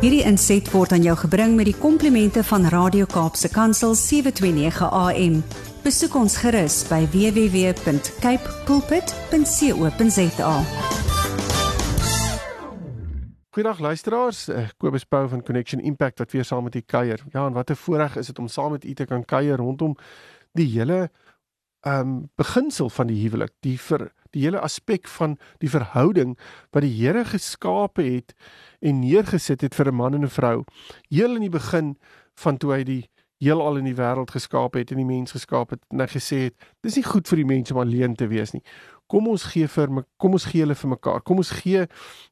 Hierdie inset word aan jou gebring met die komplimente van Radio Kaapse Kansel 729 AM. Besoek ons gerus by www.cape pulpit.co.za. Goeiedag luisteraars, Eh, Kobus Pau van Connection Impact wat weer saam met u kuier. Ja, en wat 'n voorreg is dit om saam met u te kan kuier rondom die hele um, beginsel van die huwelik, die vir die hele aspek van die verhouding wat die Here geskape het en neergesit het vir 'n man en 'n vrou. Heel in die begin van toe hy die heelal in die wêreld geskaap het en die mens geskaap het en hy gesê het dis nie goed vir die mens om alleen te wees nie. Kom ons gee vir kom ons gee hulle vir mekaar. Kom ons gee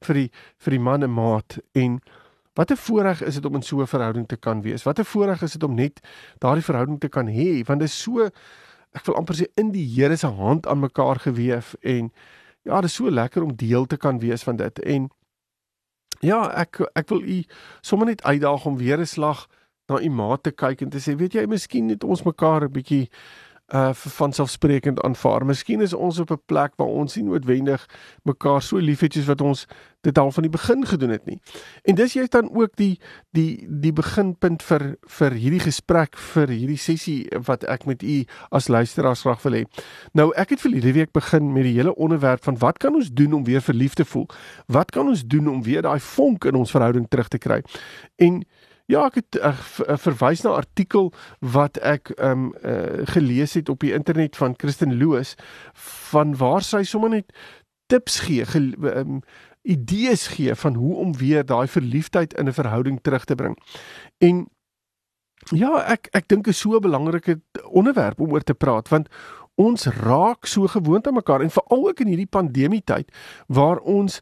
vir die vir die man 'n maat en wat 'n voorreg is dit om in so 'n verhouding te kan wees. Wat 'n voorreg is dit om net daardie verhouding te kan hê want dit is so ek wil amper sê in die Here se hand aan mekaar gewewe en ja, dit is so lekker om deel te kan wees van dit en ja, ek ek wil u sommer net uitdaag om weer 'n slag na u maat te kyk en te sê, weet jy, miskien het ons mekaar 'n bietjie uh vanselfsprekend aanvaar. Miskien is ons op 'n plek waar ons nie noodwendig mekaar so liefhet soos wat ons dit al van die begin gedoen het nie. En dis jy dan ook die die die beginpunt vir vir hierdie gesprek vir hierdie sessie wat ek met u as luisteraars graag wil hê. Nou ek het verlede week begin met die hele onderwerp van wat kan ons doen om weer verlief te voel? Wat kan ons doen om weer daai vonk in ons verhouding terug te kry? En Ja, ek het uh, verwys na 'n artikel wat ek ehm um, uh, gelees het op die internet van Kristen Loos van waar sy sommer net tips gee, ehm um, idees gee van hoe om weer daai verliefdheid in 'n verhouding terug te bring. En ja, ek ek dink is so 'n belangrike onderwerp om oor te praat want ons raak so gewoond aan mekaar en veral ook in hierdie pandemie tyd waar ons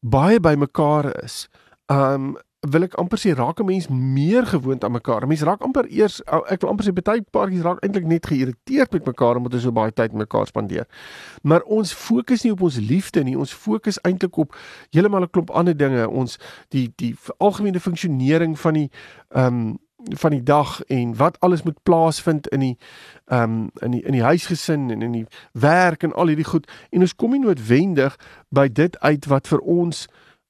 baie by mekaar is. Um wil ek amper sê raak 'n mens meer gewoond aan mekaar. Mense raak amper eers ek wil amper sê baie paartjies raak eintlik net geïrriteerd met mekaar omdat hulle so baie tyd met mekaar spandeer. Maar ons fokus nie op ons liefde nie. Ons fokus eintlik op heeltemal 'n klomp ander dinge. Ons die die algemene funksionering van die ehm um, van die dag en wat alles moet plaasvind in die ehm um, in die in die huisgesin en in die werk en al hierdie goed en ons kom nie noodwendig by dit uit wat vir ons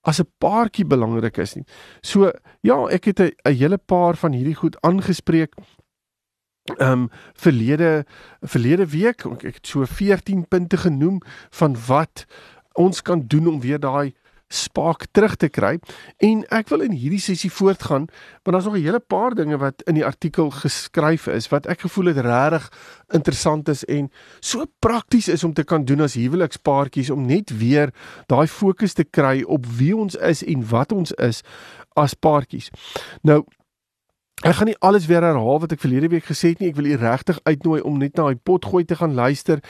as 'n paartjie belangrik is nie. So ja, ek het 'n hele paar van hierdie goed aangespreek. Ehm um, verlede verlede week, ek het so 14 punte genoem van wat ons kan doen om weer daai spark terug te kry en ek wil in hierdie sessie voortgaan want daar's nog 'n hele paar dinge wat in die artikel geskryf is wat ek gevoel het regtig interessant is en so prakties is om te kan doen as huwelikspaartjies om net weer daai fokus te kry op wie ons is en wat ons is as paartjies. Nou Ek gaan nie alles weer herhaal wat ek verlede week gesê het nie. Ek wil u regtig uitnooi om net na daai potgooi te gaan luister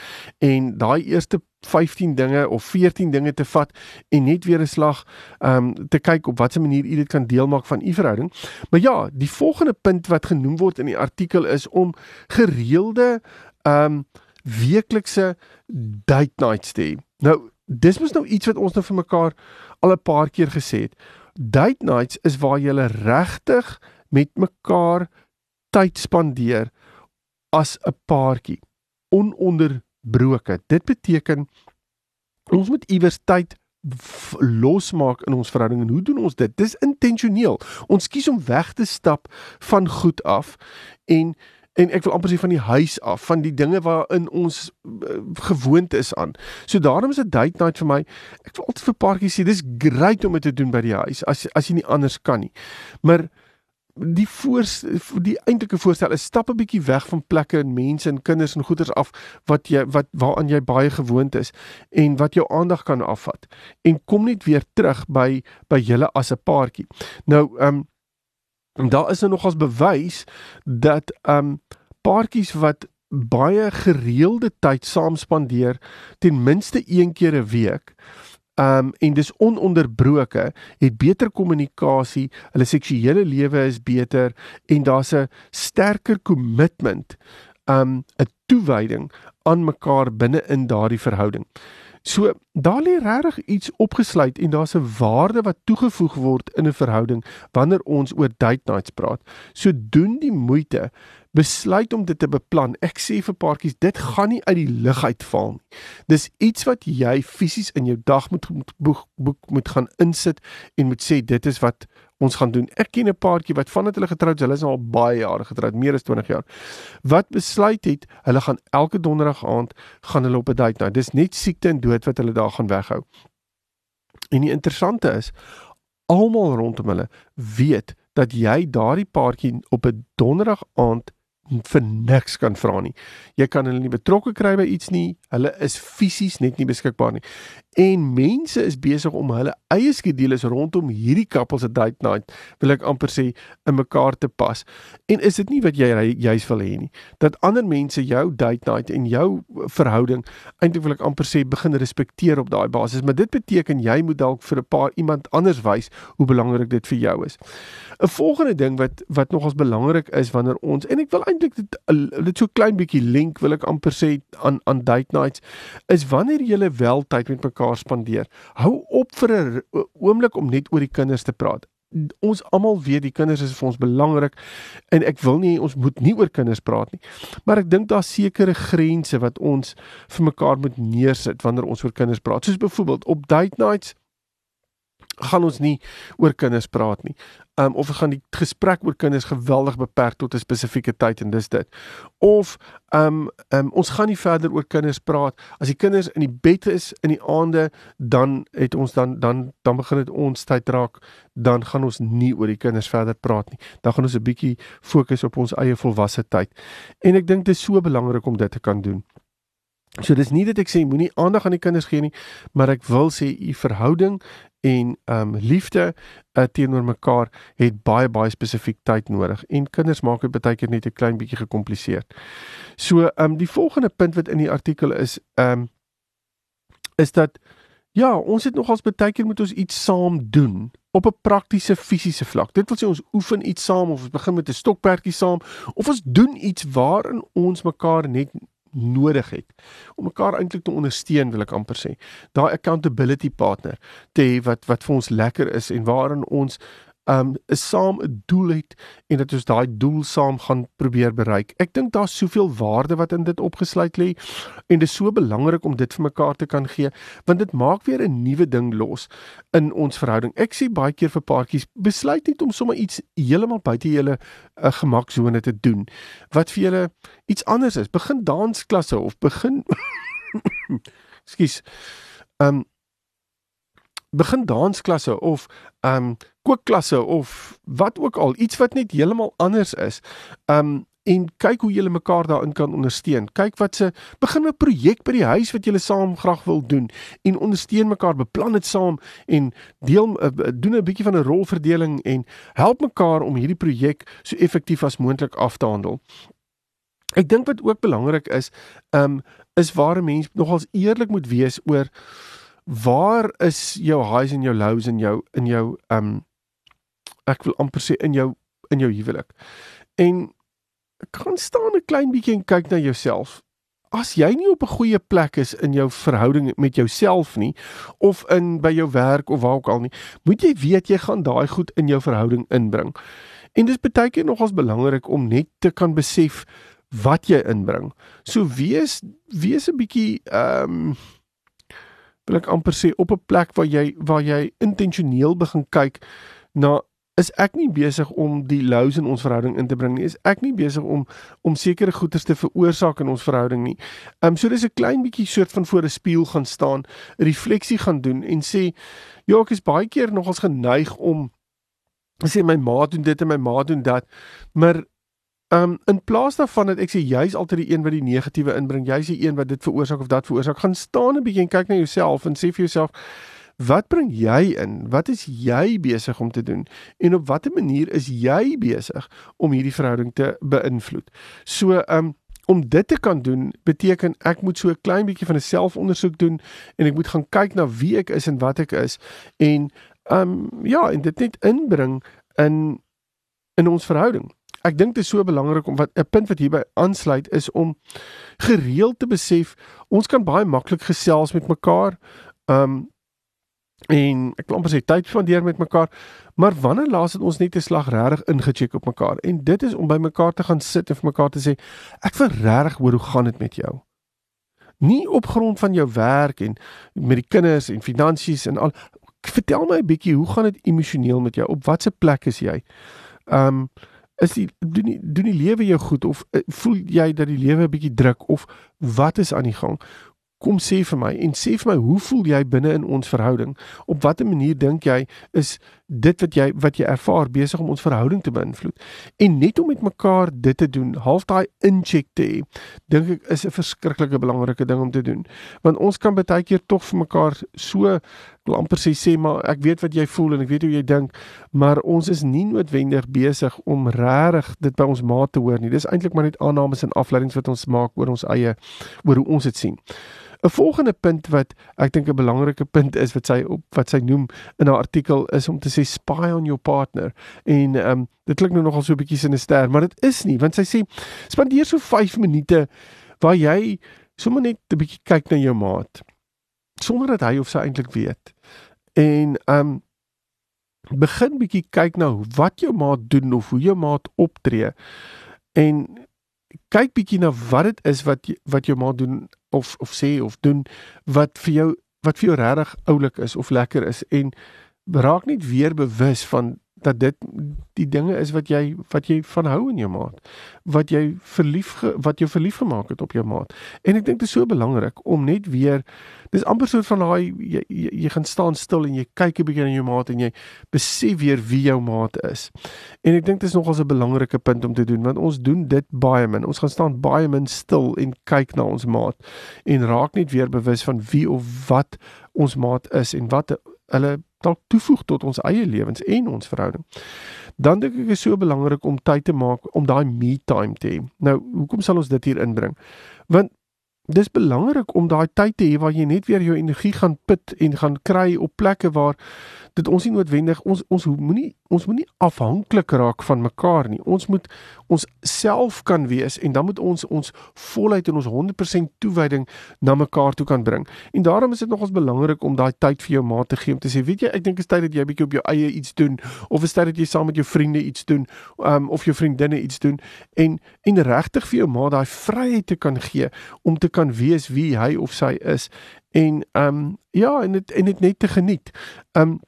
en daai eerste 15 dinge of 14 dinge te vat en net weer 'n slag ehm um, te kyk op watter manier u dit kan deel maak van u verhouding. Maar ja, die volgende punt wat genoem word in die artikel is om gereelde ehm um, weeklikse date nights te hê. Nou, dis mos nou iets wat ons nou vir mekaar al 'n paar keer gesê het. Date nights is waar jy regtig met mekaar tyd spandeer as 'n paartjie ononderbroke. Dit beteken ons moet iewers tyd losmaak in ons verhouding en hoe doen ons dit? Dis intentioneel. Ons kies om weg te stap van goed af en en ek wil amper sê van die huis af, van die dinge waarin ons uh, gewoond is aan. So daarom is 'n date night vir my. Ek wil altyd vir paartjies sê dis great om dit te doen by die huis as as jy nie anders kan nie. Maar die voor die eintlike voorstel is stap 'n bietjie weg van plekke en mense en kinders en goeders af wat jy wat waaraan jy baie gewoond is en wat jou aandag kan afvat en kom net weer terug by by julle as 'n paartjie. Nou ehm um, daar is er nogals bewys dat ehm um, paartjies wat baie gereelde tyd saam spandeer ten minste een keer 'n week um en dis ononderbroke het beter kommunikasie hulle seksuele lewe is beter en daar's 'n sterker kommitment um 'n toewyding aan mekaar binne in daardie verhouding. So daar lê regtig iets opgesluit en daar's 'n waarde wat toegevoeg word in 'n verhouding wanneer ons oor date nights praat. So doen die moeite besluit om dit te beplan. Ek sê vir paartjies, dit gaan nie uit die lug uitval nie. Dis iets wat jy fisies in jou dag moet boek, boek moet gaan insit en moet sê dit is wat ons gaan doen. Ek ken 'n paartjie wat vandat hulle getroud is, hulle is al baie jare getroud, meer as 20 jaar. Wat besluit het, hulle gaan elke donderdag aand gaan hulle op 'n date nou. Dis net siekte en dood wat hulle daar gaan weghou. En die interessante is, almal rondom hulle weet dat jy daardie paartjie op 'n donderdag aand vir niks kan vra nie. Jy kan hulle nie betrokke kry by iets nie. Hulle is fisies net nie beskikbaar nie. En mense is besig om hulle eie skedules rondom hierdie koppel se date night, wil ek amper sê, in mekaar te pas. En is dit nie wat jy juis wil hê nie? Dat ander mense jou date night en jou verhouding eintlik wil ek amper sê begin respekteer op daai basis, maar dit beteken jy moet dalk vir 'n paar iemand anders wys hoe belangrik dit vir jou is. 'n Volgende ding wat wat nogals belangrik is wanneer ons en ek wil eintlik dit dit so klein bietjie link wil ek amper sê aan aan date nights is wanneer jy wel tyd met mekaar mekaar spandeer. Hou op vir 'n oomblik om net oor die kinders te praat. Ons almal weet die kinders is vir ons belangrik en ek wil nie ons moet nie oor kinders praat nie. Maar ek dink daar's sekere grense wat ons vir mekaar moet neersit wanneer ons oor kinders praat. Soos byvoorbeeld op date nights gaan ons nie oor kinders praat nie. Um of gaan die gesprek oor kinders geweldig beperk tot 'n spesifieke tyd en dis dit. Of um um ons gaan nie verder oor kinders praat as die kinders in die bed is in die aande dan het ons dan dan dan begin dit ons tyd raak dan gaan ons nie oor die kinders verder praat nie. Dan gaan ons 'n bietjie fokus op ons eie volwasse tyd. En ek dink dit is so belangrik om dit te kan doen. So dis nie dat ek sê moenie aandag aan die kinders gee nie, maar ek wil sê u verhouding en um liefde uh, teenoor mekaar het baie baie spesifiek tyd nodig en kinders maak dit baie keer net 'n klein bietjie gekompliseerd. So um die volgende punt wat in die artikel is um is dat ja, ons het nogals baie keer moet ons iets saam doen op 'n praktiese fisiese vlak. Dit wil sê ons oefen iets saam of ons begin met 'n stokperdjie saam of ons doen iets waarin ons mekaar net nodig het om mekaar eintlik te ondersteun wil ek amper sê. Daai accountability partner te hê wat wat vir ons lekker is en waarin ons um is saam 'n doel het en dat ons daai doel saam gaan probeer bereik. Ek dink daar's soveel waarde wat in dit opgesluit lê en dit is so belangrik om dit vir mekaar te kan gee want dit maak weer 'n nuwe ding los in ons verhouding. Ek sê baie keer vir paartjies, besluit net om sommer iets heeltemal buite julle uh, gemaksone te doen wat vir julle iets anders is. Begin dansklasse of begin Ekskuus. Um begin dansklasse of um kookklasse of wat ook al iets wat net heeltemal anders is. Um en kyk hoe julle mekaar daarin kan ondersteun. Kyk wat se begin 'n projek by die huis wat julle saam graag wil doen en ondersteun mekaar, beplan dit saam en deel uh, doen 'n bietjie van 'n rolverdeling en help mekaar om hierdie projek so effektief as moontlik af te handel. Ek dink wat ook belangrik is, um is waar 'n mens nogals eerlik moet wees oor waar is jou highs en jou lows in jou in jou um ek wil amper sê in jou in jou huwelik. En kan staan 'n klein bietjie en kyk na jouself. As jy nie op 'n goeie plek is in jou verhouding met jouself nie of in by jou werk of waar ook al nie, moet jy weet jy gaan daai goed in jou verhouding inbring. En dis baie keer nogals belangrik om net te kan besef wat jy inbring. So wees wees 'n bietjie ehm um, wil ek amper sê op 'n plek waar jy waar jy intentioneel begin kyk na is ek nie besig om die lows in ons verhouding in te bring nie. Is ek nie besig om om sekere goeders te veroorsaak in ons verhouding nie. Ehm um, so dis 'n klein bietjie soort van voor 'n spieël gaan staan, 'n refleksie gaan doen en sê ja, ek is baie keer nogals geneig om sê my ma doen dit en my ma doen dat, maar Ehm um, in plaas daarvan dat ek sê jy's altyd die een wat die negatiewe inbring, jy's die een wat dit veroorsaak of dat veroorsaak, gaan staan 'n bietjie en kyk na jouself en sê vir jouself wat bring jy in? Wat is jy besig om te doen? En op watter manier is jy besig om hierdie verhouding te beïnvloed? So ehm um, om dit te kan doen beteken ek moet so 'n klein bietjie van 'n selfondersoek doen en ek moet gaan kyk na wie ek is en wat ek is en ehm um, ja, en dit net inbring in in ons verhouding ek dink dit is so belangrik om wat 'n punt wat hierby aansluit is om gereeld te besef ons kan baie maklik gesels met mekaar. Um en ek wil amper sê tyd spandeer met mekaar. Maar wanneer laas het ons net 'n slag regtig ingecheck op mekaar? En dit is om by mekaar te gaan sit en vir mekaar te sê, ek wil regtig hoor hoe gaan dit met jou? Nie op grond van jou werk en met die kinders en finansies en al vertel my 'n bietjie hoe gaan dit emosioneel met jou? Op watter plek is jy? Um is die doen die doen die lewe jou goed of uh, voel jy dat die lewe 'n bietjie druk of wat is aan die gang? Kom sê vir my en sê vir my hoe voel jy binne in ons verhouding? Op watter manier dink jy is dit wat jy wat jy ervaar besig om ons verhouding te beïnvloed? En net om met mekaar dit te doen, half daai incheck te hê, dink ek is 'n verskriklike belangrike ding om te doen. Want ons kan baie keer tog vir mekaar so amper sê sê maar ek weet wat jy voel en ek weet hoe jy dink, maar ons is nie noodwendig besig om regtig dit by ons maat te hoor nie. Dis eintlik maar net aannames en afleidings wat ons maak oor ons eie oor hoe ons dit sien. 'n Volgende punt wat ek dink 'n belangrike punt is wat sy op wat sy noem in haar artikel is om te sê spy on your partner. En ehm um, dit klink nou nogal so 'n bietjie sinister, maar dit is nie want sy sê spandeer so 5 minute waar jy sommer net 'n bietjie kyk na jou maat sonder dat hy of sy eintlik weet. En ehm um, begin bietjie kyk nou wat jou maat doen of hoe jou maat optree. En kyk bietjie na wat dit is wat wat jou maat doen of of sê of doen wat vir jou wat vir jou regtig oulik is of lekker is en raak net weer bewus van dat dit die dinge is wat jy wat jy van hou in jou maat. Wat jy verlief wat jou verlief gemaak het op jou maat. En ek dink dit is so belangrik om net weer dis amper so van daai jy, jy jy gaan staan stil en jy kyk 'n bietjie na jou maat en jy besef weer wie jou maat is. En ek dink dit is nogals 'n belangrike punt om te doen want ons doen dit baie min. Ons gaan staan baie min stil en kyk na ons maat en raak net weer bewus van wie of wat ons maat is en wat hulle dalk toevoeg tot ons eie lewens en ons verhouding. Dan dink ek is so belangrik om tyd te maak om daai me time te hê. Nou, hoekom sal ons dit hier inbring? Want dis belangrik om daai tyd te hê waar jy net weer jou energie gaan put en gaan kry op plekke waar dit ons nie noodwendig ons ons moenie ons moenie afhanklik raak van mekaar nie. Ons moet ons self kan wees en dan moet ons ons volheid en ons 100% toewyding na mekaar toe kan bring. En daarom is dit nogals belangrik om daai tyd vir jou maat te gee om te sê, weet jy, ek dink is tyd dat jy 'n bietjie op jou eie iets doen of is tyd dat jy saam met jou vriende iets doen, um, of jou vriendinne iets doen en en regtig vir jou maat daai vryheid te kan gee om te kan wees wie hy of sy is en ehm um, ja, en dit en dit net te geniet. Ehm um,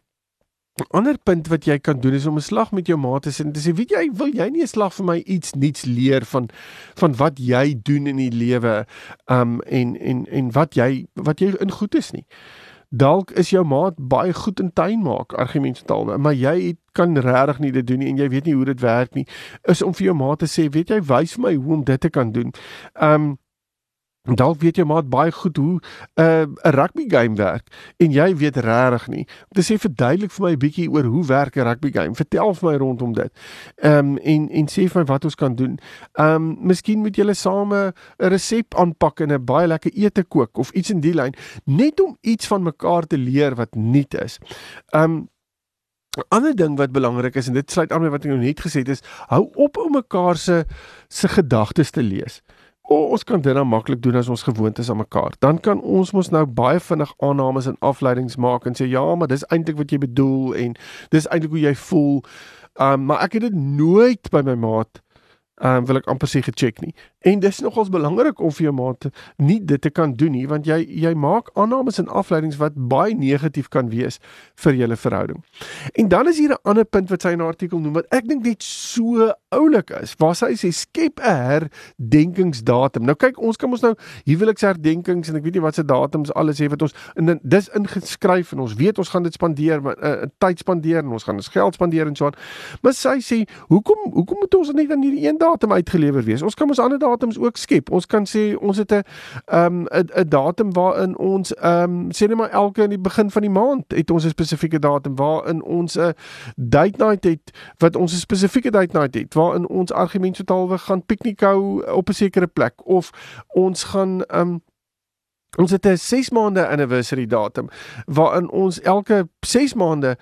ander punt wat jy kan doen is om 'n slag met jou maat te sin te sê, weet jy, wil jy nie 'n slag vir my iets nuuts leer van van wat jy doen in die lewe um en en en wat jy wat jy in goed is nie. Dalk is jou maat baie goed in tuin maak, argumentsentaal, maar jy kan regtig nie dit doen nie en jy weet nie hoe dit werk nie. Is om vir jou maat te sê, weet jy, wys vir my hoe om dit te kan doen. Um Dalk weet jy maar baie goed hoe 'n uh, 'n rugby game werk en jy weet regtig nie. Om te sê verduidelik vir my 'n bietjie oor hoe werk 'n rugby game. Vertel vir my rondom dit. Ehm um, en en sê vir my wat ons kan doen. Ehm um, miskien moet julle same 'n resep aanpak en 'n baie lekker ete kook of iets in die lyn net om iets van mekaar te leer wat nuut is. Ehm um, 'n ander ding wat belangrik is en dit sluit aan by wat ek nou net gesê het is hou op om mekaar se se gedagtes te lees. O, ons kan dit dan maklik doen as ons gewoond is aan mekaar. Dan kan ons mos nou baie vinnig aannames en afleidings maak en sê ja, maar dis eintlik wat jy bedoel en dis eintlik hoe jy voel. Um maar ek het dit nooit by my maat um wil ek amper sê gecheck nie. En dis nogals belangrik om vir jou maat nie dit te kan doen nie want jy jy maak aannames en afleidings wat baie negatief kan wees vir julle verhouding. En dan is hier 'n ander punt wat sy in 'n artikel noem wat ek dink net so oulik is. Waar sy sê skep 'n herdenkingsdatum. Nou kyk, ons kan ons nou huweliksherdenkings en ek weet nie wat se datums alles het wat ons in dis ingeskryf en ons weet ons gaan dit spandeer, 'n uh, tyd spandeer en ons gaan ons geld spandeer en so aan. Maar sy sê, hoekom hoekom moet ons net aan hierdie een datum uitgelewer wees? Ons kan ons ander datums ook skep. Ons kan sê ons het 'n 'n 'n datum waarin ons ehm um, sê net maar elke in die begin van die maand het ons 'n spesifieke datum waarin ons 'n date night het wat ons 'n spesifieke date night het waarin ons argument totaalwe gaan piknik hou op 'n sekere plek of ons gaan ehm um, Ons het 'n 6 maande anniversary datum waarin ons elke 6 maande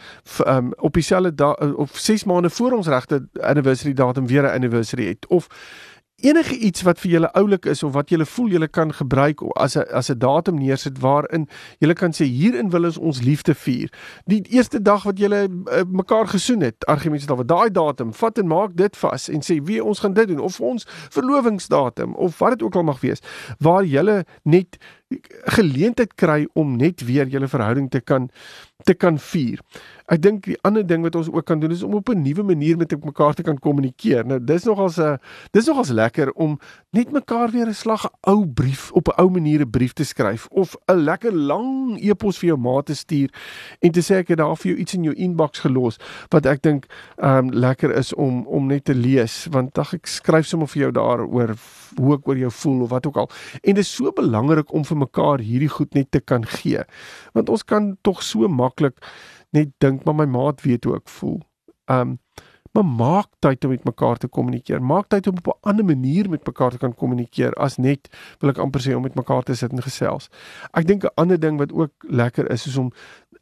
um, op dieselfde of 6 maande voor ons regte anniversary datum weer 'n anniversary het of enige iets wat vir julle oulik is of wat julle voel julle kan gebruik as 'n as 'n datum neersit waarin julle kan sê hierin wil ons ons liefde vier. Die eerste dag wat julle uh, mekaar gesoen het, argumente daar wat daai datum, vat en maak dit vas en sê wie ons gaan dit doen of ons verlovingsdatum of wat dit ook al mag wees waar julle net geleentheid kry om net weer julle verhouding te kan te kan vier. Ek dink die ander ding wat ons ook kan doen is om op 'n nuwe manier met mekaar te kan kommunikeer. Nou dis nogals 'n dis nogals lekker om net mekaar weer 'n slag ou brief op 'n ou manier 'n brief te skryf of 'n lekker lang e-pos vir jou ma te stuur en te sê ek het daar vir jou iets in jou inbox gelos wat ek dink ehm um, lekker is om om net te lees want dag ek skryf sommer vir jou daaroor hoe ek oor jou voel of wat ook al. En dit is so belangrik om vir mekaar hierdie goed net te kan gee. Want ons kan tog so maklik net dink maar my maat weet hoe ek voel. Um maar maak tyd om met mekaar te kommunikeer. Maak tyd om op 'n ander manier met mekaar te kan kommunikeer as net wil ek amper sê om met mekaar te sit en gesels. Ek dink 'n ander ding wat ook lekker is is om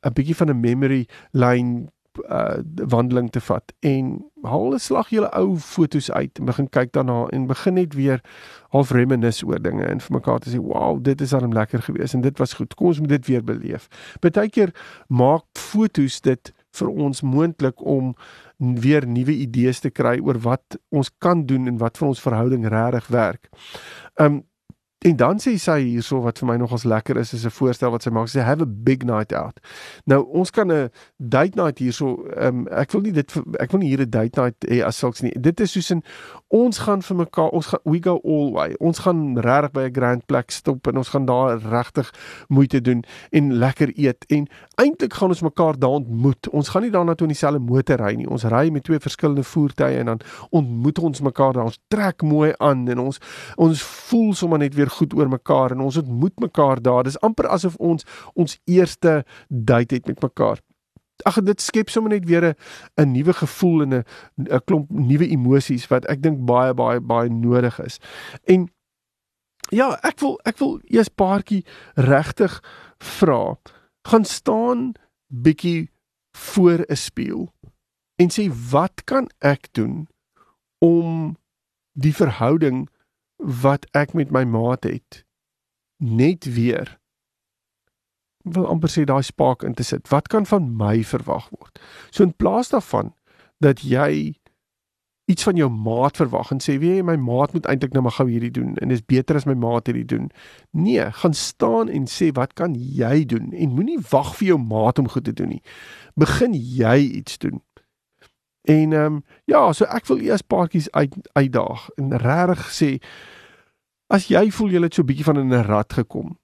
'n bietjie van 'n memory line uh wandeling te vat en haal 'n slag julle ou fotos uit en begin kyk daarna en begin net weer half reminisce oor dinge en vir mekaar te sê wow dit is dan lekker geweest en dit was goed kom ons moet dit weer beleef. Partykeer maak fotos dit vir ons moontlik om weer nuwe idees te kry oor wat ons kan doen en wat vir ons verhouding regtig werk. Um En dan sê sy hierso wat vir my nogals lekker is is 'n voorstel wat sy maak. Sy have a big night out. Nou ons kan 'n date night hierso um, ek wil nie dit ek wil nie hier 'n date night hê as sulks nie. Dit is soos in ons gaan vir mekaar ons gaan we go all way. Ons gaan regtig by 'n grand plek stop en ons gaan daar regtig moeite doen en lekker eet en eintlik gaan ons mekaar daar ontmoet. Ons gaan nie daarna toe in dieselfde motor ry nie. Ons ry met twee verskillende voertuie en dan ontmoet ons mekaar daar. Ons trek mooi aan en ons ons voel sommer net weer goed oor mekaar en ons ontmoet mekaar daar. Dis amper asof ons ons eerste date het met mekaar. Ag dit skep sommer net weer 'n nuwe gevoel en 'n 'n klomp nuwe emosies wat ek dink baie baie baie nodig is. En ja, ek wil ek wil eers paartjie regtig vra. Gaan staan bietjie voor 'n spieël en sê wat kan ek doen om die verhouding wat ek met my maat het net weer wil amper sê daai spark in te sit. Wat kan van my verwag word? So in plaas daarvan dat jy iets van jou maat verwag en sê wie my maat moet eintlik nou maar gou hierdie doen en dis beter as my maat hierdie doen. Nee, gaan staan en sê wat kan jy doen en moenie wag vir jou maat om goed te doen nie. Begin jy iets doen. En ehm um, ja, so ek wil eers paartjies uit uitdaag en regtig sê as jy voel jy het so 'n bietjie van 'n rat gekom.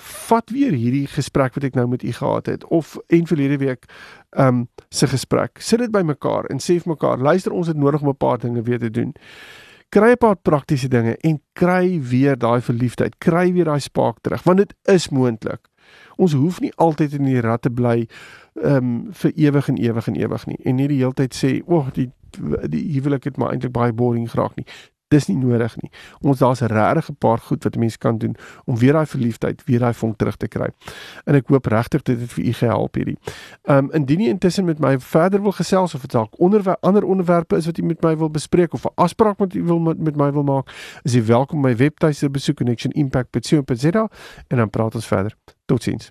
Vat weer hierdie gesprek wat ek nou met u gehad het of en verlede week ehm um, se gesprek. Sit dit bymekaar en sê vir mekaar, luister ons het nodig om 'n paar dinge weer te doen. Kry 'n paar praktiese dinge en kry weer daai verliefdheid, kry weer daai spark terug want dit is moontlik. Ons hoef nie altyd in die rat te bly ehm um, vir ewig en ewig en ewig nie. En nie die hele tyd sê, "O, oh, die die huwelik het maar eintlik baie boring geraak nie." Dis nie nodig nie. Ons daar's regtig 'n paar goed wat mense kan doen om weer daai verliefdheid, weer daai vonk terug te kry. En ek hoop regtig dit het vir u gehelp hierdie. Ehm um, indien u intussen met my verder wil gesels of dalk onderwerp ander onderwerpe is wat u met my wil bespreek of 'n afspraak met u wil met, met my wil maak, is u welkom my webtuiste besoek connectionimpact.co.za en dan praat ons verder. Totsiens.